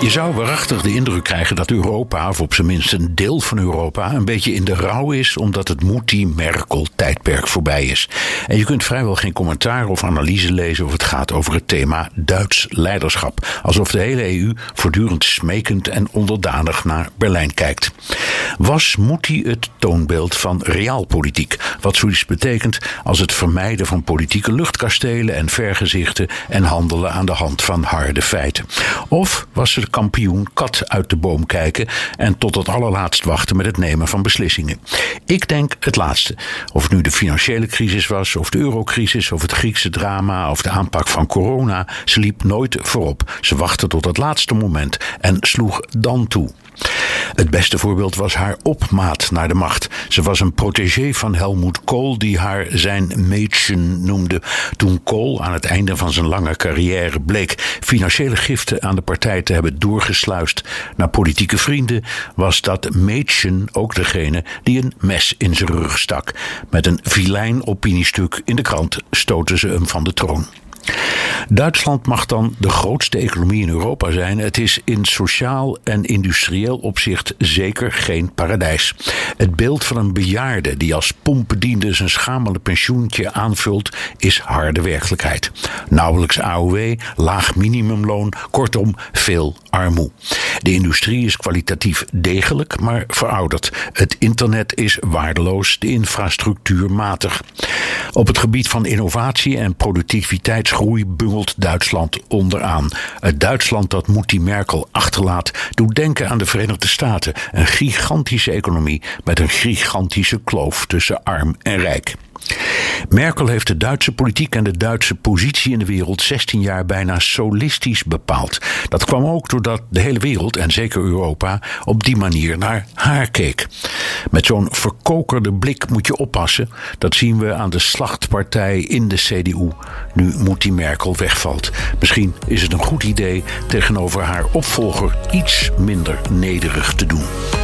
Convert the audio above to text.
Je zou waarachtig de indruk krijgen dat Europa, of op zijn minst een deel van Europa, een beetje in de rouw is omdat het Moetie-Merkel-tijdperk voorbij is. En je kunt vrijwel geen commentaar of analyse lezen of het gaat over het thema Duits leiderschap. Alsof de hele EU voortdurend smekend en onderdanig naar Berlijn kijkt. Was Moetie het toonbeeld van realpolitiek? Wat zoiets betekent als het vermijden van politieke luchtkastelen en vergezichten en handelen aan de hand van harde feiten? Of was ze kampioen kat uit de boom kijken en tot het allerlaatst wachten met het nemen van beslissingen. Ik denk het laatste. Of het nu de financiële crisis was, of de eurocrisis, of het Griekse drama, of de aanpak van corona, ze liep nooit voorop. Ze wachtte tot het laatste moment en sloeg dan toe. Het beste voorbeeld was haar opmaat naar de macht. Ze was een protégé van Helmoet Kool, die haar zijn Mädchen noemde. Toen Kool aan het einde van zijn lange carrière bleek financiële giften aan de partij te hebben doorgesluist naar politieke vrienden, was dat Mädchen ook degene die een mes in zijn rug stak. Met een vilijn opiniestuk in de krant stoten ze hem van de troon. Duitsland mag dan de grootste economie in Europa zijn. Het is in sociaal en industrieel opzicht zeker geen paradijs. Het beeld van een bejaarde die als pompbediende zijn schamele pensioentje aanvult, is harde werkelijkheid. Nauwelijks AOW, laag minimumloon, kortom veel armoe. De industrie is kwalitatief degelijk, maar verouderd. Het internet is waardeloos, de infrastructuur matig. Op het gebied van innovatie en productiviteitsgroei bungelt Duitsland onderaan. Het Duitsland dat Moetie Merkel achterlaat, doet denken aan de Verenigde Staten. Een gigantische economie met een gigantische kloof tussen arm en rijk. Merkel heeft de Duitse politiek en de Duitse positie in de wereld 16 jaar bijna solistisch bepaald. Dat kwam ook doordat de hele wereld, en zeker Europa, op die manier naar haar keek. Met zo'n verkokerde blik moet je oppassen. Dat zien we aan de slachtpartij in de CDU. Nu moet die Merkel wegvalt. Misschien is het een goed idee tegenover haar opvolger iets minder nederig te doen.